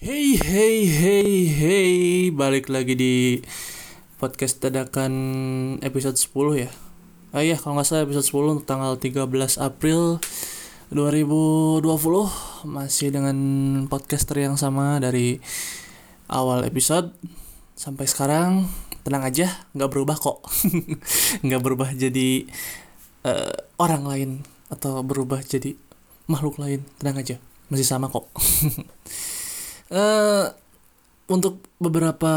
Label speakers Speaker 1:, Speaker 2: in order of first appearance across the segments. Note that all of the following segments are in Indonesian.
Speaker 1: Hey hey hey hey. Balik lagi di podcast dadakan episode 10 ya. Ah iya kalau nggak salah episode 10 untuk tanggal 13 April 2020 masih dengan podcaster yang sama dari awal episode. Sampai sekarang tenang aja nggak berubah kok. Nggak berubah jadi uh, orang lain atau berubah jadi makhluk lain. Tenang aja masih sama kok uh, untuk beberapa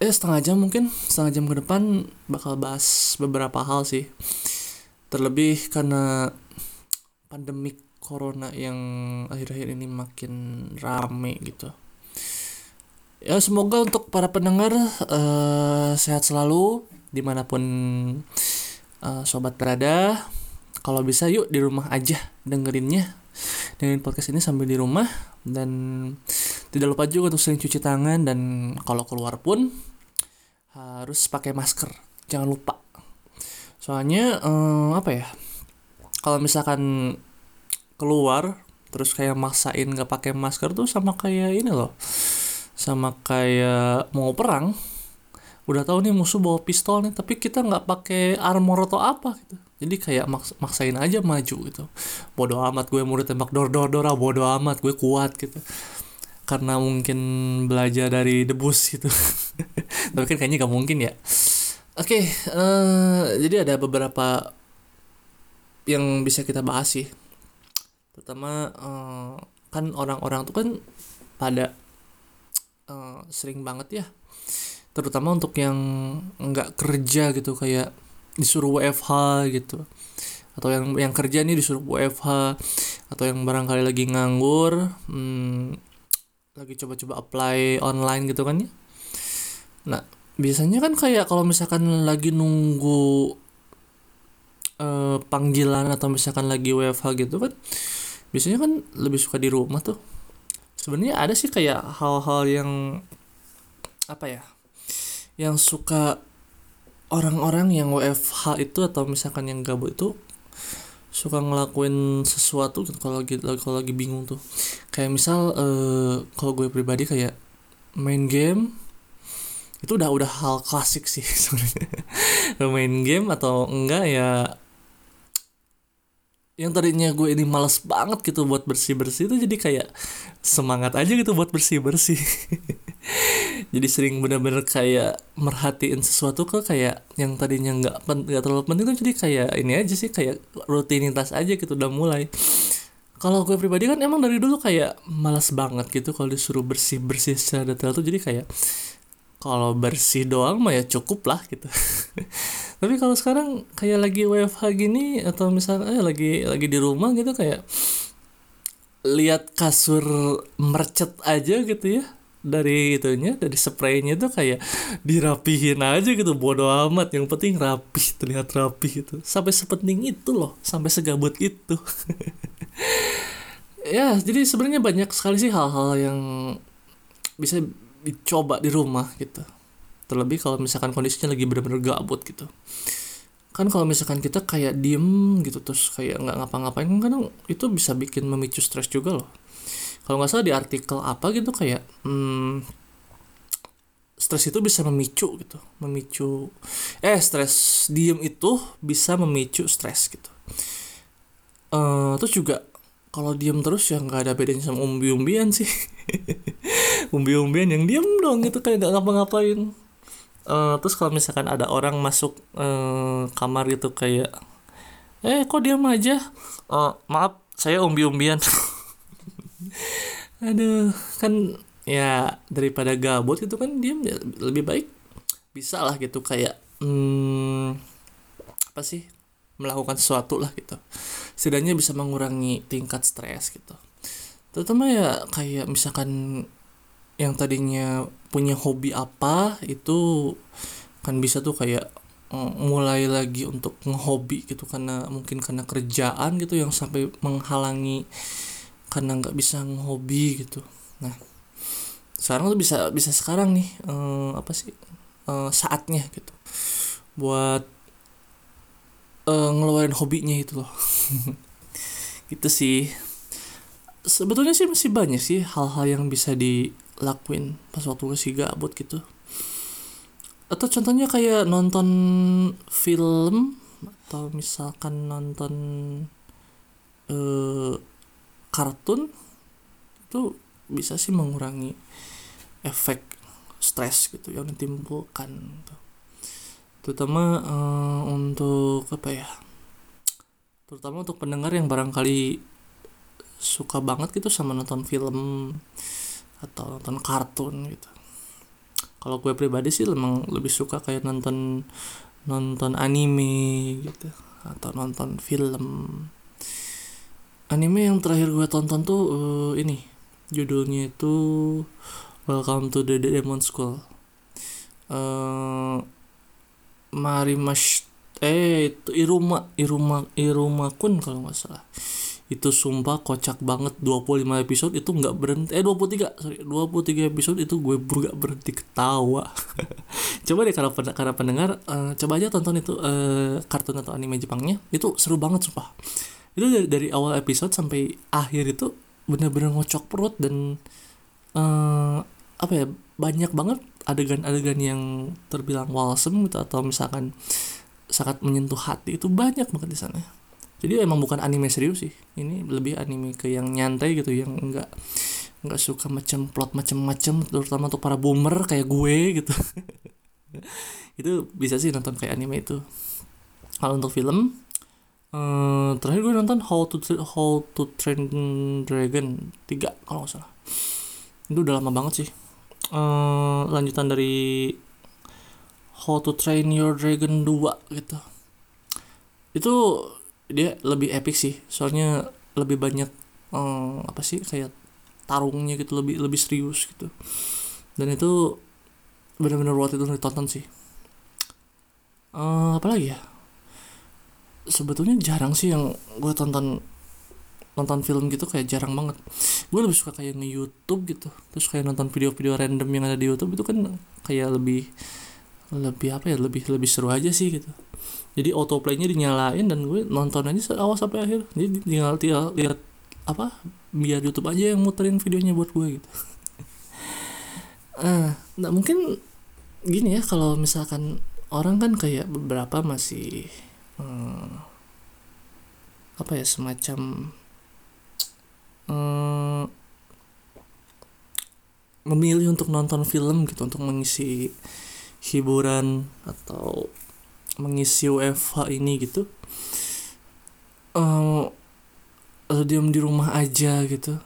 Speaker 1: eh setengah jam mungkin setengah jam ke depan bakal bahas beberapa hal sih. Terlebih karena pandemik corona yang akhir-akhir ini makin rame gitu. Ya semoga untuk para pendengar uh, sehat selalu di mana pun uh, sobat berada. Kalau bisa yuk di rumah aja dengerinnya dengerin podcast ini sambil di rumah. Dan tidak lupa juga untuk sering cuci tangan dan kalau keluar pun harus pakai masker. Jangan lupa. Soalnya um, apa ya? Kalau misalkan keluar terus kayak maksain gak pakai masker tuh sama kayak ini loh. Sama kayak mau perang. Udah tahu nih musuh bawa pistol nih, tapi kita nggak pakai armor atau apa gitu. Jadi kayak maks maksain aja maju gitu. Bodoh amat gue mau ditembak dor dor dor, ah, bodoh amat gue kuat gitu karena mungkin belajar dari debus gitu. Tapi kan kayaknya gak mungkin ya. Oke okay, uh, eh, jadi ada beberapa yang bisa kita bahas sih. Terutama uh, kan orang-orang tuh kan pada uh, sering banget ya. Terutama untuk yang nggak kerja gitu kayak disuruh WFH gitu. Atau yang yang kerja nih disuruh WFH atau yang barangkali lagi nganggur hmm, lagi coba-coba apply online gitu kan ya. Nah biasanya kan kayak kalau misalkan lagi nunggu uh, panggilan atau misalkan lagi WFH gitu kan biasanya kan lebih suka di rumah tuh. Sebenarnya ada sih kayak hal-hal yang apa ya yang suka orang-orang yang WFH itu atau misalkan yang gabut itu suka ngelakuin sesuatu gitu kalau lagi kalau lagi bingung tuh. Kayak misal uh, kalau gue pribadi kayak main game itu udah udah hal klasik sih sebenarnya. Main game atau enggak ya yang tadinya gue ini males banget gitu buat bersih bersih itu jadi kayak semangat aja gitu buat bersih bersih jadi sering bener-bener kayak merhatiin sesuatu ke kayak yang tadinya nggak nggak terlalu penting tuh jadi kayak ini aja sih kayak rutinitas aja gitu udah mulai. Kalau gue pribadi kan emang dari dulu kayak malas banget gitu kalau disuruh bersih bersih secara detail tuh. Jadi kayak kalau bersih doang mah ya cukup lah gitu. Tapi kalau sekarang kayak lagi WFH gini atau misalnya eh, lagi lagi di rumah gitu kayak lihat kasur mercet aja gitu ya dari itunya dari spraynya tuh kayak dirapihin aja gitu bodo amat. Yang penting rapi terlihat rapi gitu. Sampai sepenting itu loh sampai segabut itu. Ya jadi sebenarnya banyak sekali sih hal-hal yang bisa dicoba di rumah gitu. Terlebih kalau misalkan kondisinya lagi bener-bener gabut gitu. Kan kalau misalkan kita kayak diem gitu terus kayak nggak ngapa-ngapain kan itu bisa bikin memicu stres juga loh kalau nggak salah di artikel apa gitu kayak hmm, stres itu bisa memicu gitu memicu eh stres diem itu bisa memicu stres gitu. Uh, terus juga kalau diem terus ya nggak ada bedanya sama umbi-umbian sih. Umbi-umbian yang diem dong gitu kayak nggak ngapa-ngapain. Uh, terus kalau misalkan ada orang masuk uh, kamar gitu kayak eh kok diam aja? Uh, maaf saya umbi-umbian aduh kan ya daripada gabut itu kan dia ya lebih baik bisa lah gitu kayak hmm, apa sih melakukan sesuatu lah gitu. Setidaknya bisa mengurangi tingkat stres gitu. Terutama ya kayak misalkan yang tadinya punya hobi apa itu kan bisa tuh kayak mm, mulai lagi untuk ngehobi gitu karena mungkin karena kerjaan gitu yang sampai menghalangi karena nggak bisa ngehobi gitu. Nah sekarang tuh bisa bisa sekarang nih uh, apa sih uh, saatnya gitu buat uh, ngeluarin hobinya itu loh. Gitu sih. Sebetulnya sih masih banyak sih hal-hal yang bisa dilakuin pas waktu masih gabut gitu. Atau contohnya kayak nonton film atau misalkan nonton eh, kartun itu bisa sih mengurangi efek stres gitu yang ditimbulkan gitu. terutama uh, untuk apa ya terutama untuk pendengar yang barangkali suka banget gitu sama nonton film atau nonton kartun gitu kalau gue pribadi sih memang lebih suka kayak nonton nonton anime gitu atau nonton film anime yang terakhir gue tonton tuh uh, ini. Judulnya itu Welcome to the Demon School. Uh, Mari Mas eh itu Iruma Iruma Iruma Kun kalau nggak salah. Itu sumpah kocak banget 25 episode itu nggak berhenti eh 23 sorry 23 episode itu gue nggak berhenti ketawa. Coba deh kalau karena pendengar uh, coba aja tonton itu uh, kartun atau anime Jepangnya. Itu seru banget sumpah itu dari, dari awal episode sampai akhir itu bener-bener ngocok perut dan uh, apa ya banyak banget adegan-adegan yang terbilang walsem gitu atau misalkan sangat menyentuh hati itu banyak banget di sana. Jadi emang bukan anime serius sih. Ini lebih anime ke yang nyantai gitu yang enggak nggak suka macam plot macam-macam terutama untuk para boomer kayak gue gitu. Itu bisa sih nonton kayak anime itu. Kalau untuk film uh, terakhir gue nonton How to How to Train Dragon 3 kalau nggak salah. Itu udah lama banget sih. Uh, lanjutan dari How to Train Your Dragon 2 gitu. Itu dia lebih epic sih. Soalnya lebih banyak um, apa sih kayak tarungnya gitu lebih lebih serius gitu. Dan itu benar-benar worth itu ditonton sih. Uh, apa lagi ya sebetulnya jarang sih yang gue tonton nonton film gitu kayak jarang banget. Gue lebih suka kayak nge YouTube gitu. Terus kayak nonton video-video random yang ada di YouTube itu kan kayak lebih lebih apa ya lebih lebih seru aja sih gitu. Jadi autoplaynya dinyalain dan gue nonton aja awal sampai akhir. Jadi tinggal tinggal lihat apa biar YouTube aja yang muterin videonya buat gue gitu. Ah nah mungkin gini ya kalau misalkan orang kan kayak beberapa masih hmm, apa ya semacam hmm, memilih untuk nonton film gitu untuk mengisi hiburan atau mengisi WFH ini gitu. Atau diam di rumah aja gitu.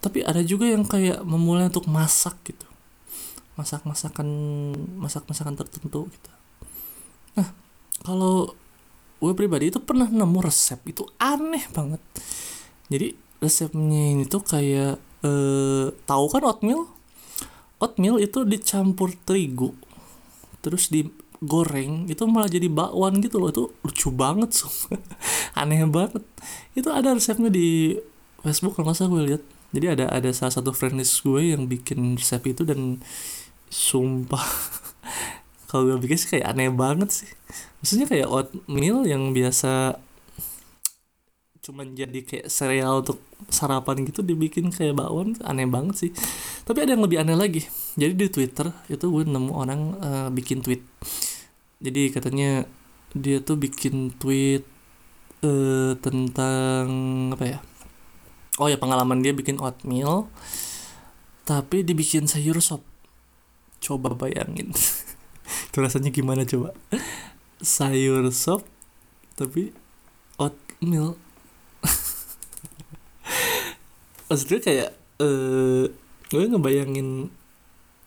Speaker 1: Tapi ada juga yang kayak memulai untuk masak gitu. Masak masakan masak masakan tertentu gitu. Nah kalau gue pribadi itu pernah nemu resep itu aneh banget. Jadi resepnya ini tuh kayak eh, tahu kan oatmeal? Oatmeal itu dicampur terigu terus digoreng itu malah jadi bakwan gitu loh. Itu lucu banget sumpah. Aneh banget. Itu ada resepnya di Facebook kalau salah gue lihat. Jadi ada ada salah satu friendlist gue yang bikin resep itu dan sumpah kalau gue bikin sih kayak aneh banget sih. Maksudnya kayak oatmeal yang biasa cuman jadi kayak sereal untuk sarapan gitu dibikin kayak bakwan aneh banget sih. Tapi ada yang lebih aneh lagi. Jadi di Twitter itu gue nemu orang uh, bikin tweet. Jadi katanya dia tuh bikin tweet uh, tentang apa ya? Oh ya pengalaman dia bikin oatmeal tapi dibikin sayur sop. Coba bayangin itu rasanya gimana coba? Sayur sop tapi oatmeal. Maksudnya kayak eh gue ngebayangin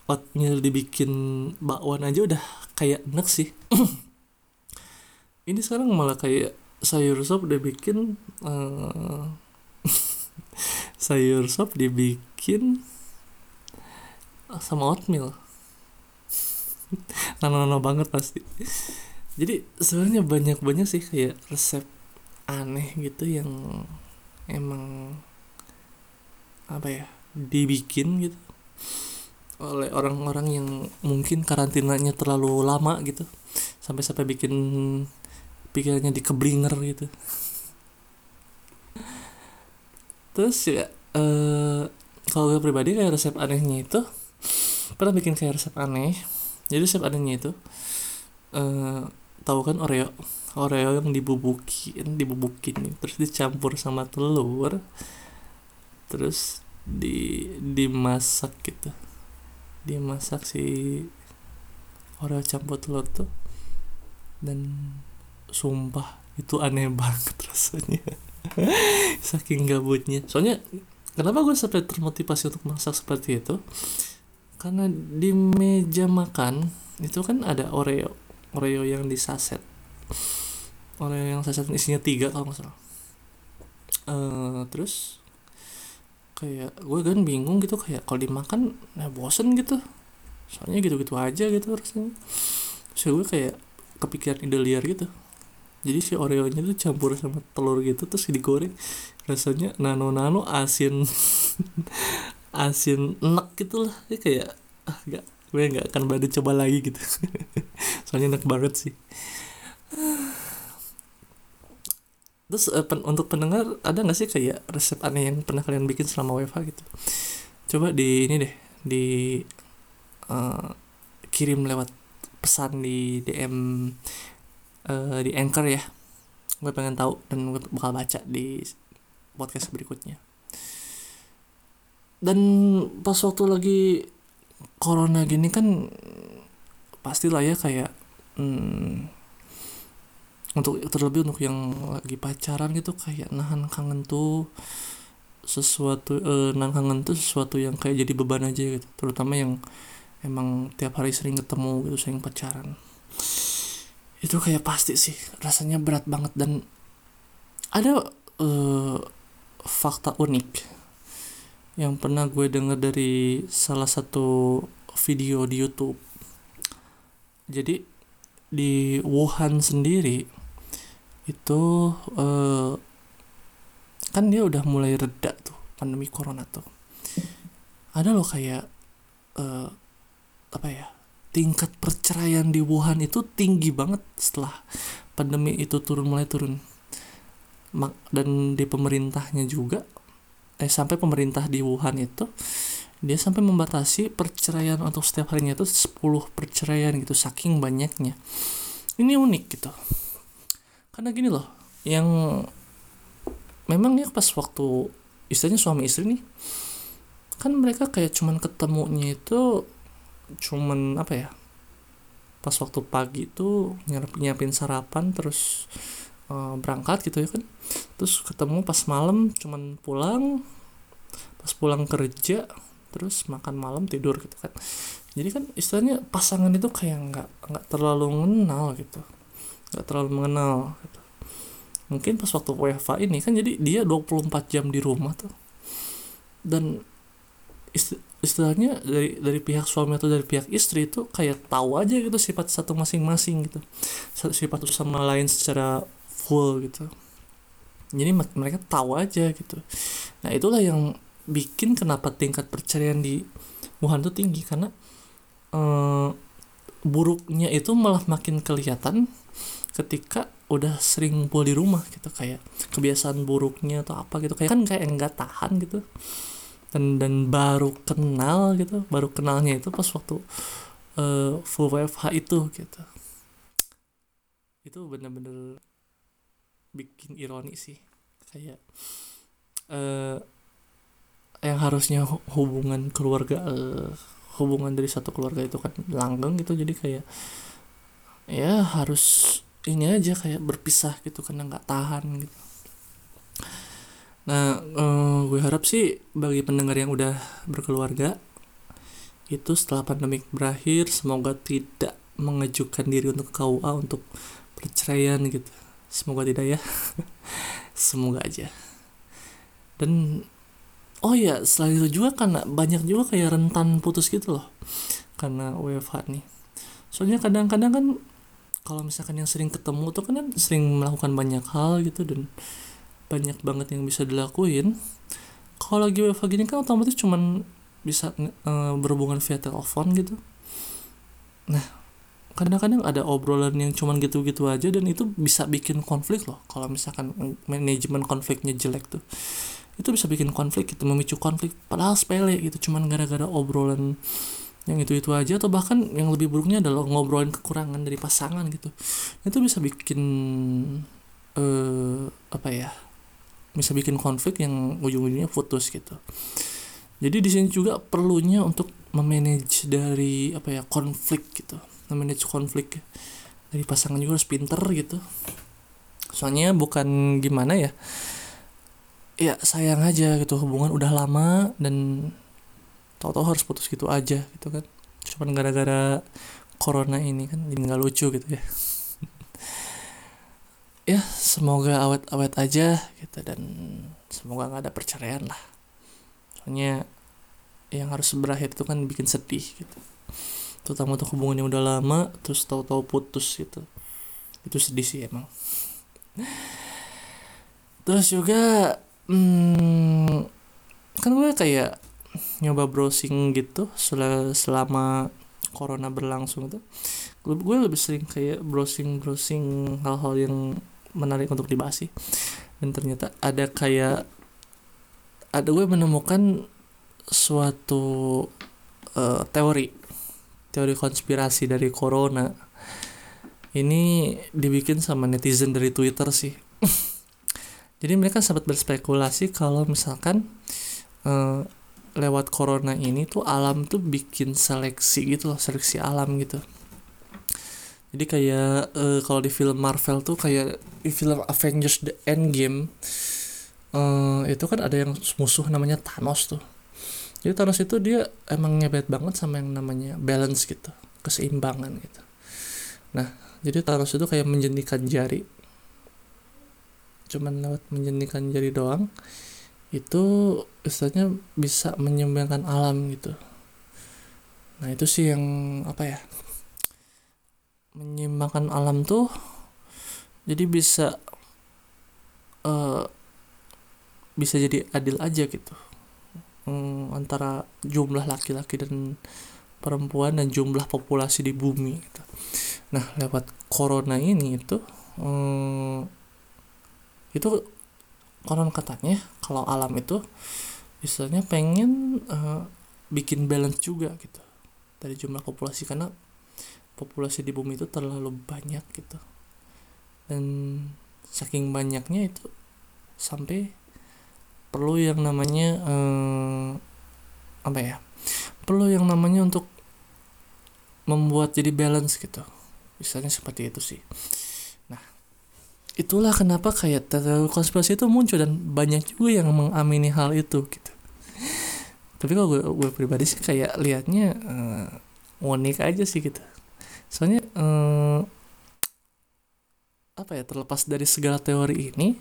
Speaker 1: oatmeal dibikin bakwan aja udah kayak enak sih. Ini sekarang malah kayak sayur sop dibikin uh, sayur sop dibikin sama oatmeal nano-nano banget pasti. Jadi sebenarnya banyak banyak sih kayak resep aneh gitu yang emang apa ya dibikin gitu oleh orang-orang yang mungkin karantinanya terlalu lama gitu. Sampai sampai bikin pikirannya dikeblinger gitu. Terus ya eh kalau gue pribadi kayak resep anehnya itu pernah bikin kayak resep aneh jadi resep anehnya itu eh tahu kan oreo? Oreo yang dibubukin dibubukin nih terus dicampur sama telur terus di dimasak gitu. Dimasak si oreo campur telur tuh dan sumpah itu aneh banget rasanya. Saking gabutnya. Soalnya kenapa gue sampai termotivasi untuk masak seperti itu karena di meja makan itu kan ada oreo oreo yang di saset. Oreo yang saset isinya tiga kalau nggak salah. Eh, terus kayak gue kan bingung gitu kayak kalau dimakan ya bosen gitu. Soalnya gitu-gitu aja gitu rasanya. Ya gue kayak kepikiran ide liar gitu. Jadi si oreonya tuh campur sama telur gitu terus digoreng. Rasanya nano-nano asin asin enak gitu lah ya kayak ah gak gue nggak akan berani coba lagi gitu. Soalnya enak banget sih. Terus eh, pen- untuk pendengar ada nggak sih kayak resep aneh yang pernah kalian bikin selama WFH gitu? Coba di ini deh di eh, kirim lewat pesan di DM eh, di Anchor ya. Gue pengen tahu dan gue bakal baca di podcast berikutnya dan pas waktu lagi corona gini kan pastilah ya kayak hmm, untuk terlebih untuk yang lagi pacaran gitu kayak nahan kangen tuh sesuatu eh, nahan kangen tuh sesuatu yang kayak jadi beban aja gitu. Terutama yang emang tiap hari sering ketemu gitu sering pacaran. Itu kayak pasti sih rasanya berat banget dan ada eh, fakta unik yang pernah gue denger dari salah satu video di YouTube. Jadi di Wuhan sendiri itu eh, kan dia udah mulai reda tuh pandemi corona tuh. Ada loh kayak eh, apa ya tingkat perceraian di Wuhan itu tinggi banget setelah pandemi itu turun mulai turun. Dan di pemerintahnya juga eh sampai pemerintah di Wuhan itu dia sampai membatasi perceraian untuk setiap harinya itu 10 perceraian gitu saking banyaknya. Ini unik gitu. Karena gini loh yang memang ya pas waktu istilahnya suami istri nih kan mereka kayak cuman ketemunya itu cuman apa ya pas waktu pagi itu nyiap- nyiapin sarapan terus eh, berangkat gitu ya kan. Terus ketemu pas malam cuman pulang. Pas pulang kerja terus makan malam tidur gitu kan. Jadi kan istilahnya pasangan itu kayak nggak nggak terlalu mengenal gitu. Nggak terlalu mengenal gitu. Mungkin pas waktu WFH ini kan jadi dia 24 jam di rumah tuh. Dan isti- istilahnya dari dari pihak suami atau dari pihak istri itu kayak tahu aja gitu sifat satu masing-masing gitu. Sifat satu sama lain secara full gitu. Jadi me- mereka tahu aja gitu. Nah itulah yang bikin kenapa tingkat perceraian di Wuhan tuh tinggi karena eh, buruknya itu malah makin kelihatan ketika udah sering ngumpul di rumah gitu. Kayak kebiasaan buruknya atau apa gitu. Kayak kan kayak nggak tahan gitu. Dan dan baru kenal gitu baru kenalnya itu pas waktu eh, full WFH itu gitu. Itu bener-bener bikin ironi sih. Kayak eh yang harusnya hu- hubungan keluarga eh, hubungan dari satu keluarga itu kan langgeng gitu. Jadi kayak ya harus ini aja kayak berpisah gitu karena nggak tahan gitu. Nah eh, gue harap sih bagi pendengar yang udah berkeluarga itu setelah pandemik berakhir semoga tidak mengajukan diri untuk KUA untuk perceraian gitu semoga tidak ya. Semoga aja. Dan oh ya selain itu juga karena banyak juga kayak rentan putus gitu loh. Karena WFH nih. Soalnya kadang-kadang kan kalau misalkan yang sering ketemu tuh kan sering melakukan banyak hal gitu dan banyak banget yang bisa dilakuin. Kalau lagi WFH gini kan otomatis cuman bisa eh, berhubungan via telepon gitu. Nah kadang-kadang ada obrolan yang cuman gitu-gitu aja dan itu bisa bikin konflik loh. Kalau misalkan manajemen konfliknya jelek tuh itu bisa bikin konflik gitu memicu konflik. Padahal sepele gitu cuman gara-gara obrolan yang itu itu aja atau bahkan yang lebih buruknya adalah ngobrolin kekurangan dari pasangan gitu. Itu bisa bikin uh, apa ya bisa bikin konflik yang ujung-ujungnya putus gitu. Jadi di sini juga perlunya untuk memanage dari apa ya konflik gitu memanage konflik dari pasangan juga harus pinter gitu. Soalnya bukan gimana ya. Ya sayang aja gitu hubungan udah lama dan tahu-tahu harus putus gitu aja gitu kan. Cuman gara-gara corona ini kan jadi nggak lucu gitu ya. Ya semoga awet-awet aja gitu dan semoga nggak ada perceraian lah. Soalnya yang harus berakhir itu kan bikin sedih gitu terutama untuk hubungan yang udah lama terus tahu-tahu putus gitu. Itu sedih sih emang. Terus juga hmm, kan gue kayak nyoba browsing gitu selama corona berlangsung tuh. Gue lebih sering kayak browsing browsing hal-hal yang menarik untuk dibahas sih. Dan ternyata ada kayak ada gue menemukan suatu uh, teori teori konspirasi dari corona. Ini dibikin sama netizen dari Twitter sih. Jadi mereka sempat berspekulasi kalau misalkan uh, lewat corona ini tuh alam tuh bikin seleksi gitu loh seleksi alam gitu. Jadi kayak uh, kalau di film Marvel tuh kayak di film Avengers The Endgame uh, itu kan ada yang musuh namanya Thanos tuh jadi Thanos itu dia emang ngebet banget sama yang namanya balance gitu keseimbangan gitu. Nah jadi Thanos itu kayak menjenikan jari. Cuman lewat menjenikan jari doang itu istilahnya bisa menyeimbangkan alam gitu. Nah itu sih yang apa ya menyeimbangkan alam tuh jadi bisa uh, bisa jadi adil aja gitu um, antara jumlah laki-laki dan perempuan dan jumlah populasi di bumi gitu. nah lewat corona ini itu um, itu konon katanya kalau alam itu istilahnya pengen uh, bikin balance juga gitu dari jumlah populasi karena populasi di bumi itu terlalu banyak gitu dan saking banyaknya itu sampai perlu yang namanya uh, apa ya perlu yang namanya untuk membuat jadi balance gitu. Misalnya seperti itu sih. Itulah kenapa kayak teori konspirasi itu muncul dan banyak juga yang mengamini hal itu gitu. Tapi kalau gue, gue pribadi sih kayak liatnya uh, unik aja sih gitu. Soalnya uh, apa ya terlepas dari segala teori ini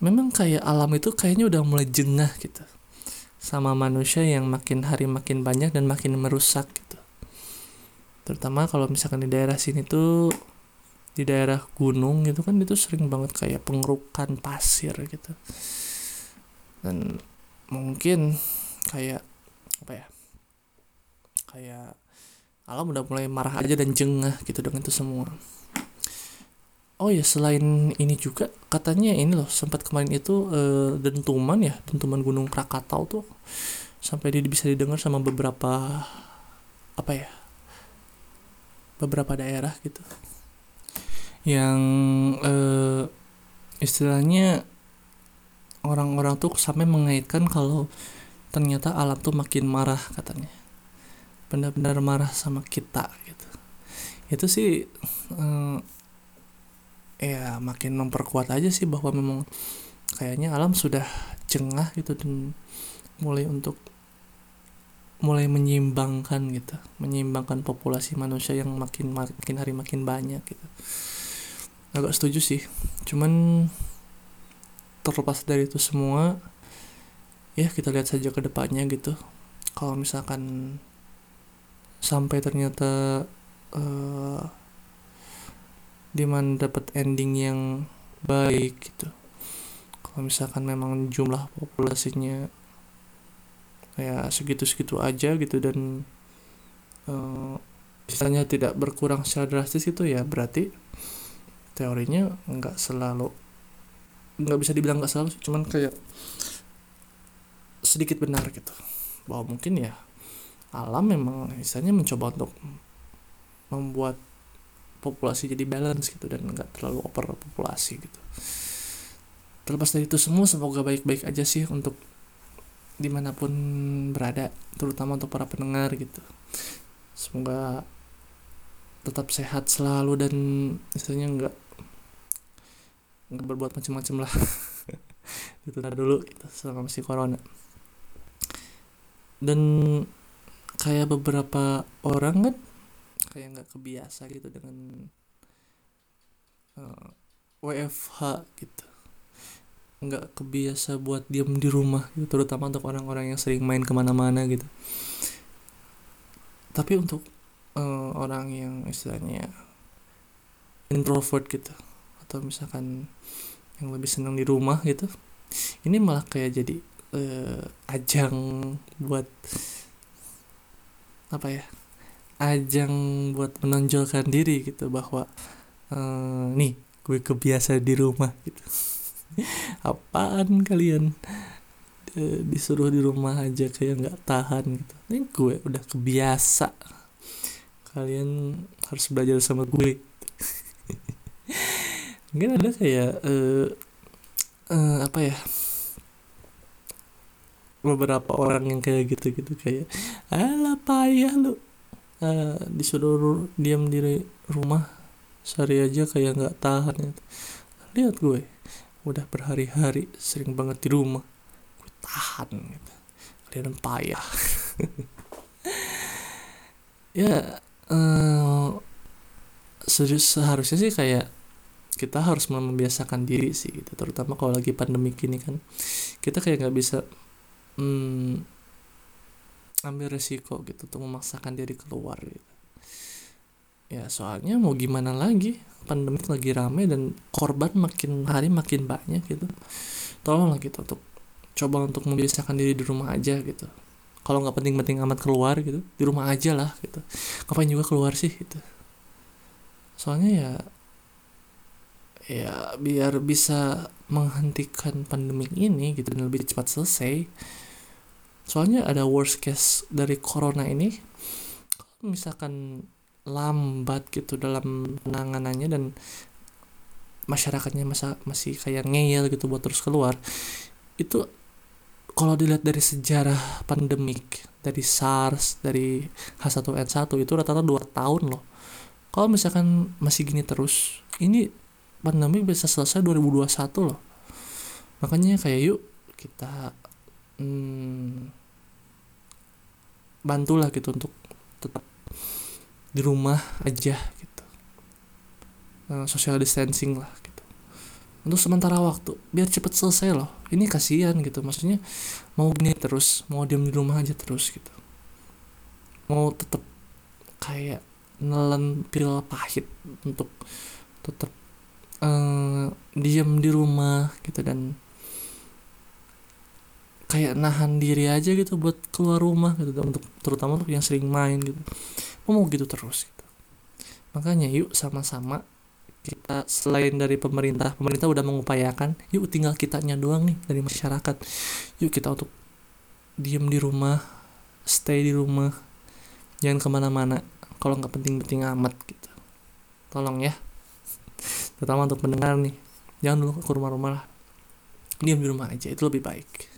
Speaker 1: memang kayak alam itu kayaknya udah mulai jengah gitu. Sama manusia yang makin hari makin banyak dan makin merusak gitu. Terutama kalau misalkan di daerah sini tuh di daerah gunung gitu kan itu sering banget kayak pengerukan pasir gitu. Dan mungkin kayak apa ya kayak alam udah mulai marah aja dan jengah gitu dengan itu semua oh ya selain ini juga katanya ini loh sempat kemarin itu e, dentuman ya dentuman gunung Krakatau tuh sampai dia bisa didengar sama beberapa apa ya beberapa daerah gitu. Yang uh, istilahnya orang-orang tuh sampai mengaitkan kalau ternyata alam tuh makin marah katanya. Benar-benar marah sama kita gitu. Itu sih uh, ya makin memperkuat aja sih bahwa memang kayaknya alam sudah jengah gitu dan mulai untuk mulai menyimbangkan gitu menyimbangkan populasi manusia yang makin makin hari makin banyak gitu. Agak setuju sih cuman terlepas dari itu semua ya kita lihat saja ke depannya gitu. Kalau misalkan sampai ternyata uh, di mana dapat ending yang baik gitu. Kalau misalkan memang jumlah populasinya ya segitu-segitu aja gitu dan uh, misalnya tidak berkurang secara drastis itu ya berarti teorinya nggak selalu nggak bisa dibilang nggak selalu cuman kayak sedikit benar gitu. Bahwa mungkin ya alam memang misalnya mencoba untuk membuat populasi jadi balance gitu dan nggak terlalu over populasi gitu. Terlepas dari itu semua semoga baik-baik aja sih untuk di mana pun berada terutama untuk para pendengar gitu. Semoga tetap sehat selalu dan misalnya nggak nggak berbuat macam-macam lah. Itu dulu gitu selama masih corona. Dan kayak beberapa orang kan kayak nggak kebiasa gitu dengan uh, eh, WFH gitu. Nggak kebiasa buat diem di rumah gitu terutama untuk orang-orang yang sering main ke mana-mana gitu. Tapi untuk uh, orang yang istilahnya introvert gitu atau misalkan yang lebih senang di rumah gitu ini malah kayak jadi uh, ajang buat apa ya ajang buat menonjolkan diri gitu bahwa uh, nih gue kebiasa di rumah gitu. Apaan kalian? E, disuruh di rumah aja kayak nggak tahan gitu. Ini gue udah kebiasa. Kalian harus belajar sama gue. Mungkin ada kayak uh, uh, apa ya? Beberapa orang yang kayak gitu-gitu kayak alah payah lu uh, disuruh diam di rumah sehari aja kayak nggak tahan gitu. lihat gue udah berhari-hari sering banget di rumah. Gue tahan gitu. Kalian payah. Ya uh, seharusnya sih kayak kita harus membiasakan diri sih gitu. Terutama kalau lagi pandemi gini kan kita kayak nggak bisa hmm, ambil resiko gitu untuk memaksakan diri keluar gitu. Ya soalnya mau gimana lagi? Pandemi lagi rame dan korban makin hari makin banyak gitu. Tolonglah gitu untuk coba untuk membiasakan diri di rumah aja gitu. Kalau nggak penting-penting amat keluar gitu di rumah aja lah gitu. Ngapain juga keluar sih gitu. Soalnya ya ya biar bisa menghentikan pandemi ini gitu dan lebih cepat selesai soalnya ada worst case dari corona ini misalkan lambat gitu dalam penanganannya dan masyarakatnya masa masih kayak ngeyel gitu buat terus keluar itu kalau dilihat dari sejarah pandemik dari SARS dari H1N1 itu rata-rata 2 tahun loh. Kalau misalkan masih gini terus ini pandemi bisa selesai 2021 loh. Makanya kayak yuk kita hmm, bantulah gitu untuk tetap di rumah aja gitu. Uh, social distancing lah gitu. Untuk sementara waktu biar cepet selesai loh. Ini kasihan gitu maksudnya mau gini terus mau diam di rumah aja terus gitu. Mau tetap kayak nelen pil pahit untuk tetap uh, diam di rumah gitu dan kayak nahan diri aja gitu buat keluar rumah gitu untuk terutama untuk yang sering main gitu. Mau gitu terus gitu. makanya yuk sama-sama kita selain dari pemerintah pemerintah udah mengupayakan yuk tinggal kitanya doang nih dari masyarakat. Yuk kita untuk diem di rumah stay di rumah jangan ke mana-mana kalau nggak penting-penting amat gitu. Tolong ya. Terutama untuk mendengar nih jangan dulu ke rumah-rumah lah. Diam di rumah aja itu lebih baik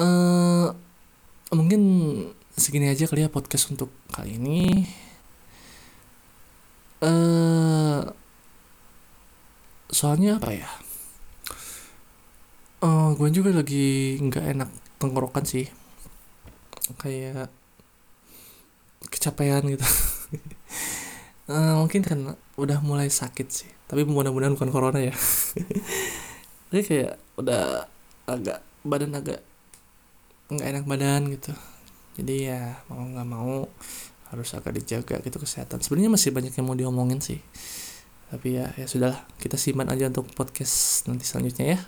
Speaker 1: uh, mungkin segini aja kali ya podcast untuk kali ini. Eh uh, soalnya apa ya? Uh, gue juga lagi nggak enak tenggorokan sih. Kayak kecapean gitu. Uh, mungkin kan udah mulai sakit sih. Tapi mudah-mudahan bukan corona ya. Jadi kayak udah agak badan agak nggak enak badan gitu. Jadi ya mau nggak mau harus agak dijaga gitu kesehatan. Sebenarnya masih banyak yang mau diomongin sih. Tapi ya ya sudahlah kita simpan aja untuk podcast nanti selanjutnya ya.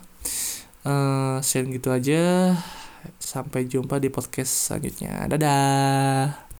Speaker 1: Uh, share gitu aja. Sampai jumpa di podcast selanjutnya. Dadah